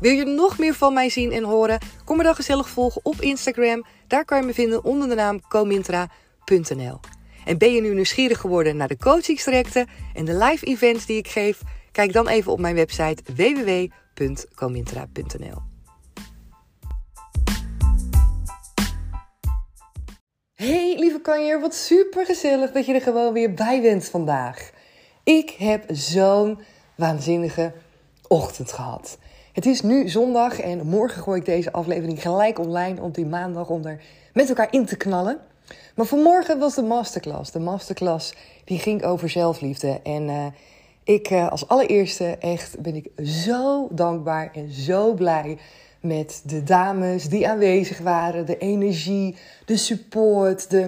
Wil je nog meer van mij zien en horen? Kom me dan gezellig volgen op Instagram. Daar kan je me vinden onder de naam comintra.nl. En ben je nu nieuwsgierig geworden naar de coachingstrajecten en de live events die ik geef? Kijk dan even op mijn website www.comintra.nl. Hey lieve kanjer, wat super gezellig dat je er gewoon weer bij bent vandaag. Ik heb zo'n waanzinnige ochtend gehad. Het is nu zondag en morgen gooi ik deze aflevering gelijk online op die maandag om er met elkaar in te knallen. Maar vanmorgen was de masterclass. De masterclass die ging over zelfliefde. En uh, ik uh, als allereerste echt ben ik zo dankbaar en zo blij met de dames die aanwezig waren. De energie, de support, de,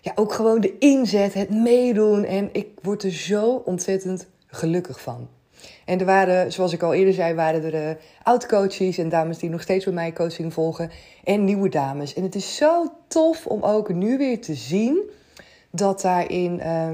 ja, ook gewoon de inzet, het meedoen. En ik word er zo ontzettend gelukkig van. En er waren, zoals ik al eerder zei, waren er uh, oud-coaches en dames die nog steeds bij mij coaching volgen. En nieuwe dames. En het is zo tof om ook nu weer te zien dat daarin uh,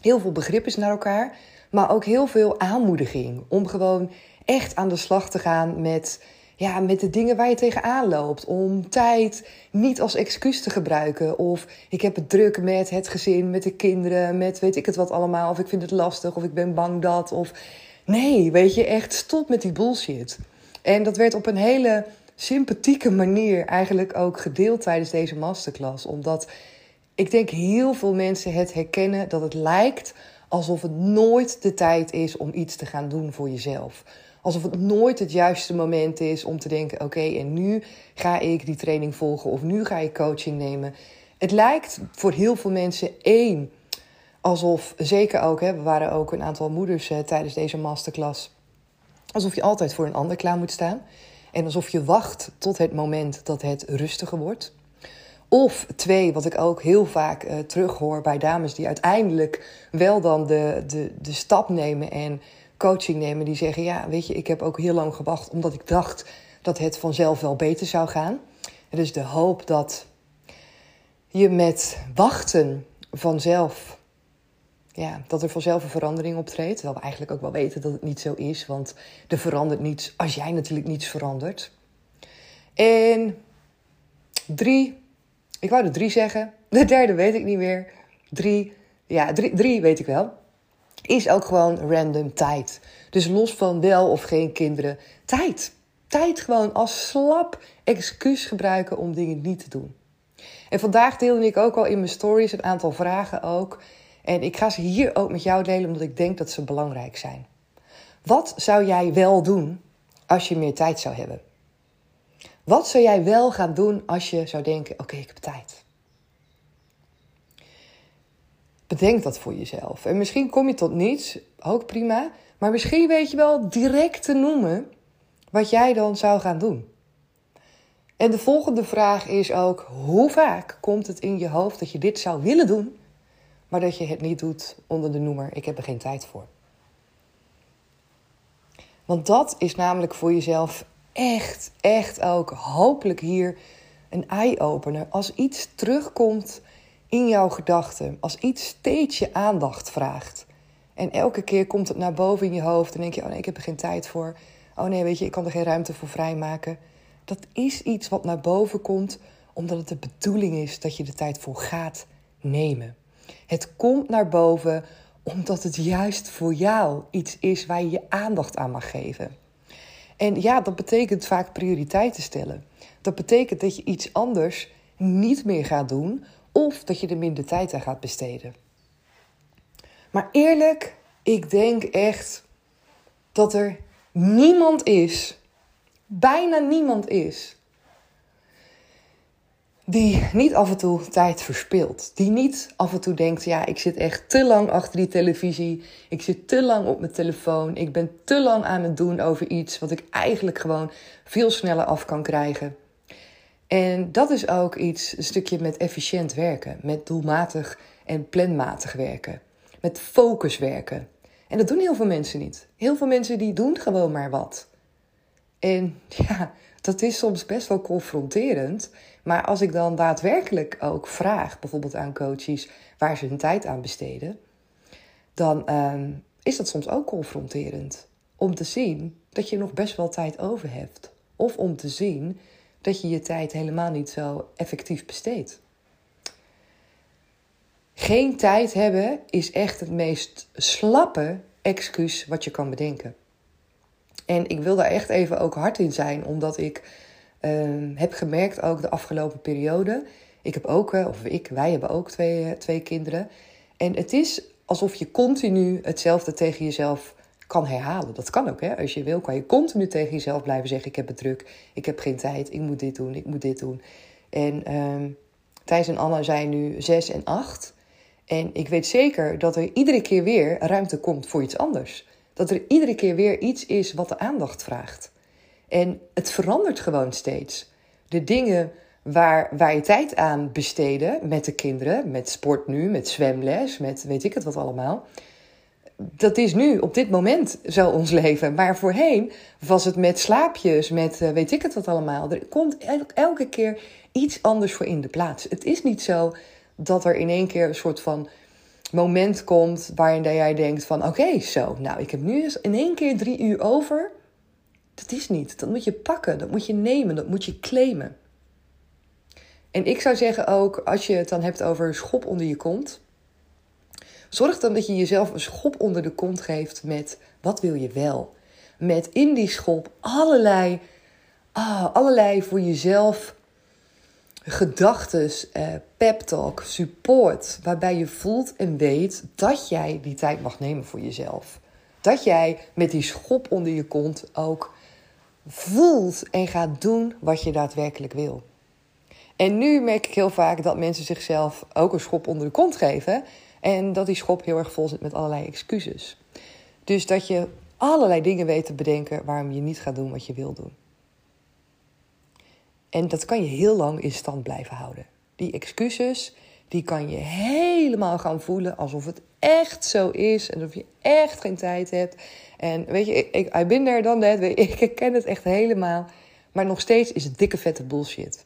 heel veel begrip is naar elkaar. Maar ook heel veel aanmoediging om gewoon echt aan de slag te gaan met, ja, met de dingen waar je tegenaan loopt. Om tijd niet als excuus te gebruiken. Of ik heb het druk met het gezin, met de kinderen, met weet ik het wat allemaal. Of ik vind het lastig, of ik ben bang dat. Of Nee, weet je, echt stop met die bullshit. En dat werd op een hele sympathieke manier eigenlijk ook gedeeld tijdens deze masterclass. Omdat ik denk heel veel mensen het herkennen dat het lijkt alsof het nooit de tijd is om iets te gaan doen voor jezelf. Alsof het nooit het juiste moment is om te denken: oké, en nu ga ik die training volgen of nu ga ik coaching nemen. Het lijkt voor heel veel mensen één alsof, zeker ook, hè, we waren ook een aantal moeders uh, tijdens deze masterclass, alsof je altijd voor een ander klaar moet staan. En alsof je wacht tot het moment dat het rustiger wordt. Of twee, wat ik ook heel vaak uh, terughoor bij dames die uiteindelijk wel dan de, de, de stap nemen en coaching nemen. Die zeggen, ja, weet je, ik heb ook heel lang gewacht omdat ik dacht dat het vanzelf wel beter zou gaan. Er is de hoop dat je met wachten vanzelf ja, dat er vanzelf een verandering optreedt. Terwijl we eigenlijk ook wel weten dat het niet zo is. Want er verandert niets als jij natuurlijk niets verandert. En drie, ik wou er drie zeggen. De derde weet ik niet meer. Drie, ja, drie, drie weet ik wel. Is ook gewoon random tijd. Dus los van wel of geen kinderen, tijd. Tijd gewoon als slap excuus gebruiken om dingen niet te doen. En vandaag deelde ik ook al in mijn stories een aantal vragen ook. En ik ga ze hier ook met jou delen omdat ik denk dat ze belangrijk zijn. Wat zou jij wel doen als je meer tijd zou hebben? Wat zou jij wel gaan doen als je zou denken: oké, ik heb tijd? Bedenk dat voor jezelf. En misschien kom je tot niets, ook prima. Maar misschien weet je wel direct te noemen wat jij dan zou gaan doen. En de volgende vraag is ook: hoe vaak komt het in je hoofd dat je dit zou willen doen, maar dat je het niet doet onder de noemer: ik heb er geen tijd voor. Want dat is namelijk voor jezelf echt, echt ook hopelijk hier een eye-opener. Als iets terugkomt in jouw gedachten, als iets steeds je aandacht vraagt. En elke keer komt het naar boven in je hoofd en denk je: oh nee, ik heb er geen tijd voor. Oh nee, weet je, ik kan er geen ruimte voor vrijmaken. Dat is iets wat naar boven komt omdat het de bedoeling is dat je de tijd voor gaat nemen. Het komt naar boven omdat het juist voor jou iets is waar je je aandacht aan mag geven. En ja, dat betekent vaak prioriteiten stellen. Dat betekent dat je iets anders niet meer gaat doen of dat je er minder tijd aan gaat besteden. Maar eerlijk, ik denk echt dat er niemand is, bijna niemand is, die niet af en toe tijd verspilt. Die niet af en toe denkt: ja, ik zit echt te lang achter die televisie. Ik zit te lang op mijn telefoon. Ik ben te lang aan het doen over iets wat ik eigenlijk gewoon veel sneller af kan krijgen. En dat is ook iets, een stukje met efficiënt werken, met doelmatig en planmatig werken, met focus werken. En dat doen heel veel mensen niet. Heel veel mensen die doen gewoon maar wat. En ja, dat is soms best wel confronterend. Maar als ik dan daadwerkelijk ook vraag, bijvoorbeeld aan coaches, waar ze hun tijd aan besteden, dan ehm, is dat soms ook confronterend. Om te zien dat je nog best wel tijd over hebt. Of om te zien dat je je tijd helemaal niet zo effectief besteedt. Geen tijd hebben is echt het meest slappe excuus wat je kan bedenken. En ik wil daar echt even ook hard in zijn, omdat ik uh, heb gemerkt ook de afgelopen periode. Ik heb ook, eh, of ik, wij hebben ook twee, eh, twee kinderen. En het is alsof je continu hetzelfde tegen jezelf kan herhalen. Dat kan ook, hè? als je wil, kan je continu tegen jezelf blijven zeggen: Ik heb het druk, ik heb geen tijd, ik moet dit doen, ik moet dit doen. En um, Thijs en Anna zijn nu zes en acht. En ik weet zeker dat er iedere keer weer ruimte komt voor iets anders. Dat er iedere keer weer iets is wat de aandacht vraagt. En het verandert gewoon steeds. De dingen waar, waar je tijd aan besteden met de kinderen, met sport nu, met zwemles, met weet ik het wat allemaal. Dat is nu op dit moment zo ons leven. Maar voorheen was het met slaapjes, met eh, weet ik het wat allemaal. Er komt elke keer iets anders voor in de plaats. Het is niet zo dat er in één keer een soort van moment komt waarin jij denkt van oké, zo, nou ik heb nu eens in één keer drie uur over. Dat is niet. Dat moet je pakken, dat moet je nemen, dat moet je claimen. En ik zou zeggen ook, als je het dan hebt over schop onder je kont, zorg dan dat je jezelf een schop onder de kont geeft met wat wil je wel. Met in die schop allerlei, ah, allerlei voor jezelf gedachten, eh, pep talk, support, waarbij je voelt en weet dat jij die tijd mag nemen voor jezelf. Dat jij met die schop onder je kont ook voelt en gaat doen wat je daadwerkelijk wil. En nu merk ik heel vaak dat mensen zichzelf ook een schop onder de kont geven en dat die schop heel erg vol zit met allerlei excuses. Dus dat je allerlei dingen weet te bedenken waarom je niet gaat doen wat je wil doen. En dat kan je heel lang in stand blijven houden. Die excuses, die kan je helemaal gaan voelen alsof het echt zo is. En alsof je echt geen tijd hebt. En weet je, ik, ik been there dan that. Ik ken het echt helemaal. Maar nog steeds is het dikke vette bullshit.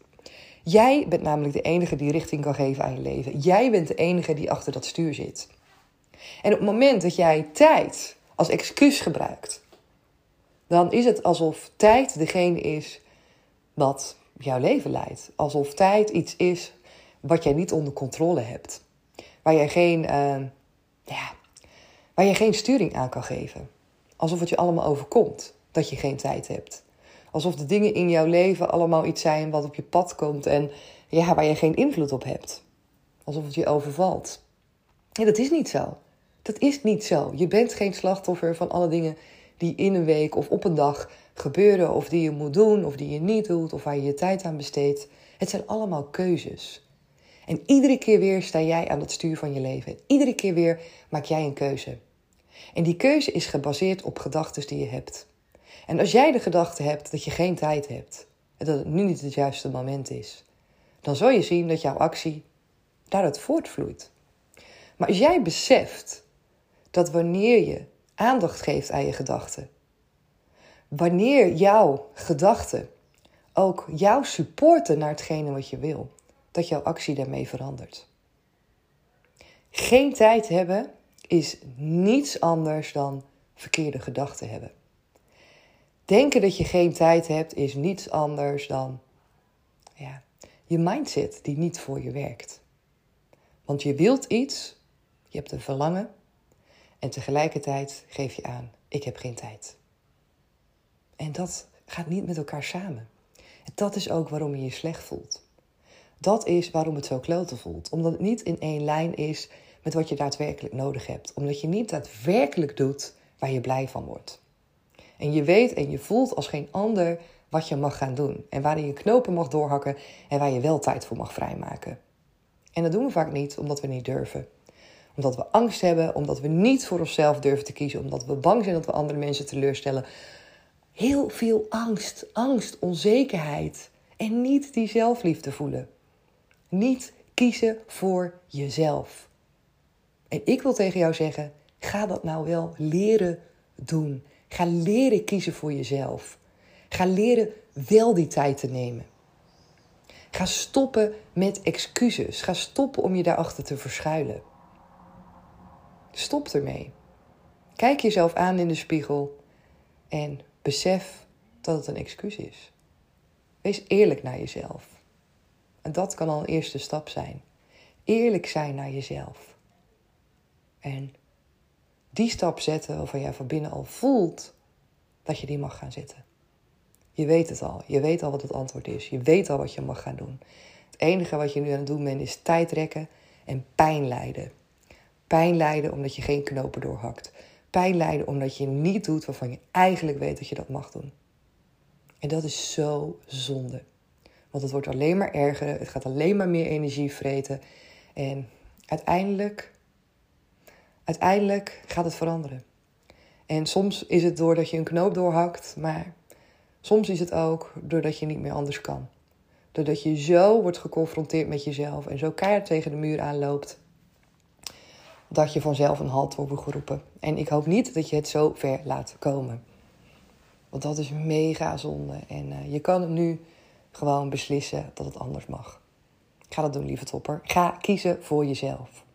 Jij bent namelijk de enige die richting kan geven aan je leven. Jij bent de enige die achter dat stuur zit. En op het moment dat jij tijd als excuus gebruikt, dan is het alsof tijd degene is wat jouw leven leidt. Alsof tijd iets is wat jij niet onder controle hebt. Waar jij geen, uh, ja, waar je geen sturing aan kan geven. Alsof het je allemaal overkomt dat je geen tijd hebt. Alsof de dingen in jouw leven allemaal iets zijn wat op je pad komt en ja, waar je geen invloed op hebt. Alsof het je overvalt. Ja, dat is niet zo. Dat is niet zo. Je bent geen slachtoffer van alle dingen die in een week of op een dag gebeuren, of die je moet doen, of die je niet doet, of waar je je tijd aan besteedt. Het zijn allemaal keuzes. En iedere keer weer sta jij aan het stuur van je leven. Iedere keer weer maak jij een keuze. En die keuze is gebaseerd op gedachten die je hebt. En als jij de gedachte hebt dat je geen tijd hebt en dat het nu niet het juiste moment is, dan zal je zien dat jouw actie daaruit voortvloeit. Maar als jij beseft dat wanneer je aandacht geeft aan je gedachten, wanneer jouw gedachten ook jou supporten naar hetgene wat je wil, dat jouw actie daarmee verandert. Geen tijd hebben is niets anders dan verkeerde gedachten hebben. Denken dat je geen tijd hebt is niets anders dan ja, je mindset die niet voor je werkt. Want je wilt iets, je hebt een verlangen en tegelijkertijd geef je aan: ik heb geen tijd. En dat gaat niet met elkaar samen. Dat is ook waarom je je slecht voelt. Dat is waarom het zo kloten voelt. Omdat het niet in één lijn is met wat je daadwerkelijk nodig hebt. Omdat je niet daadwerkelijk doet waar je blij van wordt. En je weet en je voelt als geen ander wat je mag gaan doen. En waar je knopen mag doorhakken en waar je wel tijd voor mag vrijmaken. En dat doen we vaak niet omdat we niet durven. Omdat we angst hebben, omdat we niet voor onszelf durven te kiezen, omdat we bang zijn dat we andere mensen teleurstellen. Heel veel angst, angst, onzekerheid en niet die zelfliefde voelen. Niet kiezen voor jezelf. En ik wil tegen jou zeggen: ga dat nou wel leren doen. Ga leren kiezen voor jezelf. Ga leren wel die tijd te nemen. Ga stoppen met excuses. Ga stoppen om je daarachter te verschuilen. Stop ermee. Kijk jezelf aan in de spiegel en besef dat het een excuus is. Wees eerlijk naar jezelf. En dat kan al een eerste stap zijn. Eerlijk zijn naar jezelf. En die stap zetten waarvan jij van binnen al voelt dat je die mag gaan zetten. Je weet het al. Je weet al wat het antwoord is. Je weet al wat je mag gaan doen. Het enige wat je nu aan het doen bent is tijd rekken en pijn lijden. Pijn lijden omdat je geen knopen doorhakt. Pijn lijden omdat je niet doet waarvan je eigenlijk weet dat je dat mag doen. En dat is zo zonde. Want het wordt alleen maar erger. Het gaat alleen maar meer energie vreten. En uiteindelijk, uiteindelijk gaat het veranderen. En soms is het doordat je een knoop doorhakt, maar soms is het ook doordat je niet meer anders kan. Doordat je zo wordt geconfronteerd met jezelf en zo keihard tegen de muur aanloopt, dat je vanzelf een halt wordt geroepen. En ik hoop niet dat je het zo ver laat komen. Want dat is mega zonde. En uh, je kan nu gewoon beslissen dat het anders mag. Ga dat doen, lieve topper. Ga kiezen voor jezelf.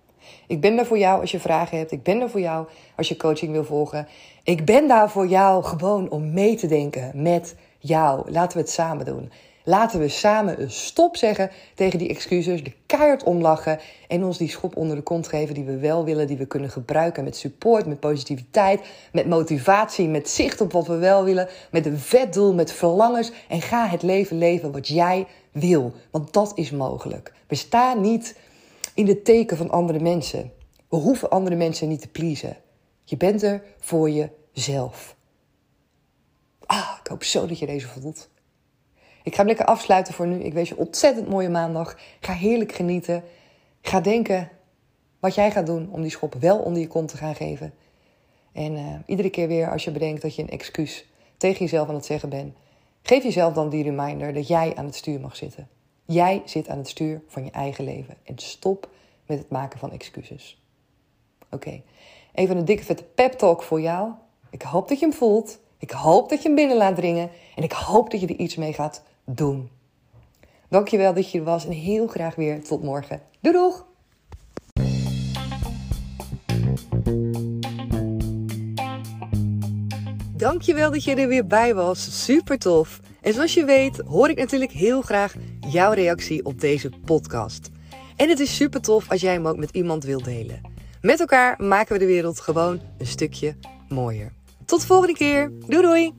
Ik ben daar voor jou als je vragen hebt. Ik ben daar voor jou als je coaching wil volgen. Ik ben daar voor jou gewoon om mee te denken met jou. Laten we het samen doen. Laten we samen een stop zeggen tegen die excuses, de keihard omlachen en ons die schop onder de kont geven die we wel willen, die we kunnen gebruiken met support, met positiviteit, met motivatie, met zicht op wat we wel willen, met een vet doel, met verlangens en ga het leven leven wat jij wil, want dat is mogelijk. We staan niet in de teken van andere mensen. We hoeven andere mensen niet te pleasen. Je bent er voor jezelf. Ah, ik hoop zo dat je deze voelt. Ik ga hem lekker afsluiten voor nu. Ik wens je ontzettend mooie maandag. Ga heerlijk genieten. Ga denken wat jij gaat doen om die schop wel onder je kont te gaan geven. En uh, iedere keer weer als je bedenkt dat je een excuus tegen jezelf aan het zeggen bent, geef jezelf dan die reminder dat jij aan het stuur mag zitten. Jij zit aan het stuur van je eigen leven. En stop met het maken van excuses. Oké, even een dikke vette pep talk voor jou. Ik hoop dat je hem voelt. Ik hoop dat je hem binnen laat dringen. En ik hoop dat je er iets mee gaat doen. Dankjewel dat je er was en heel graag weer tot morgen. Doei doeg! Dankjewel dat je er weer bij was. Super tof. En zoals je weet hoor ik natuurlijk heel graag jouw reactie op deze podcast. En het is super tof als jij hem ook met iemand wilt delen. Met elkaar maken we de wereld gewoon een stukje mooier. Tot de volgende keer. Doei doei!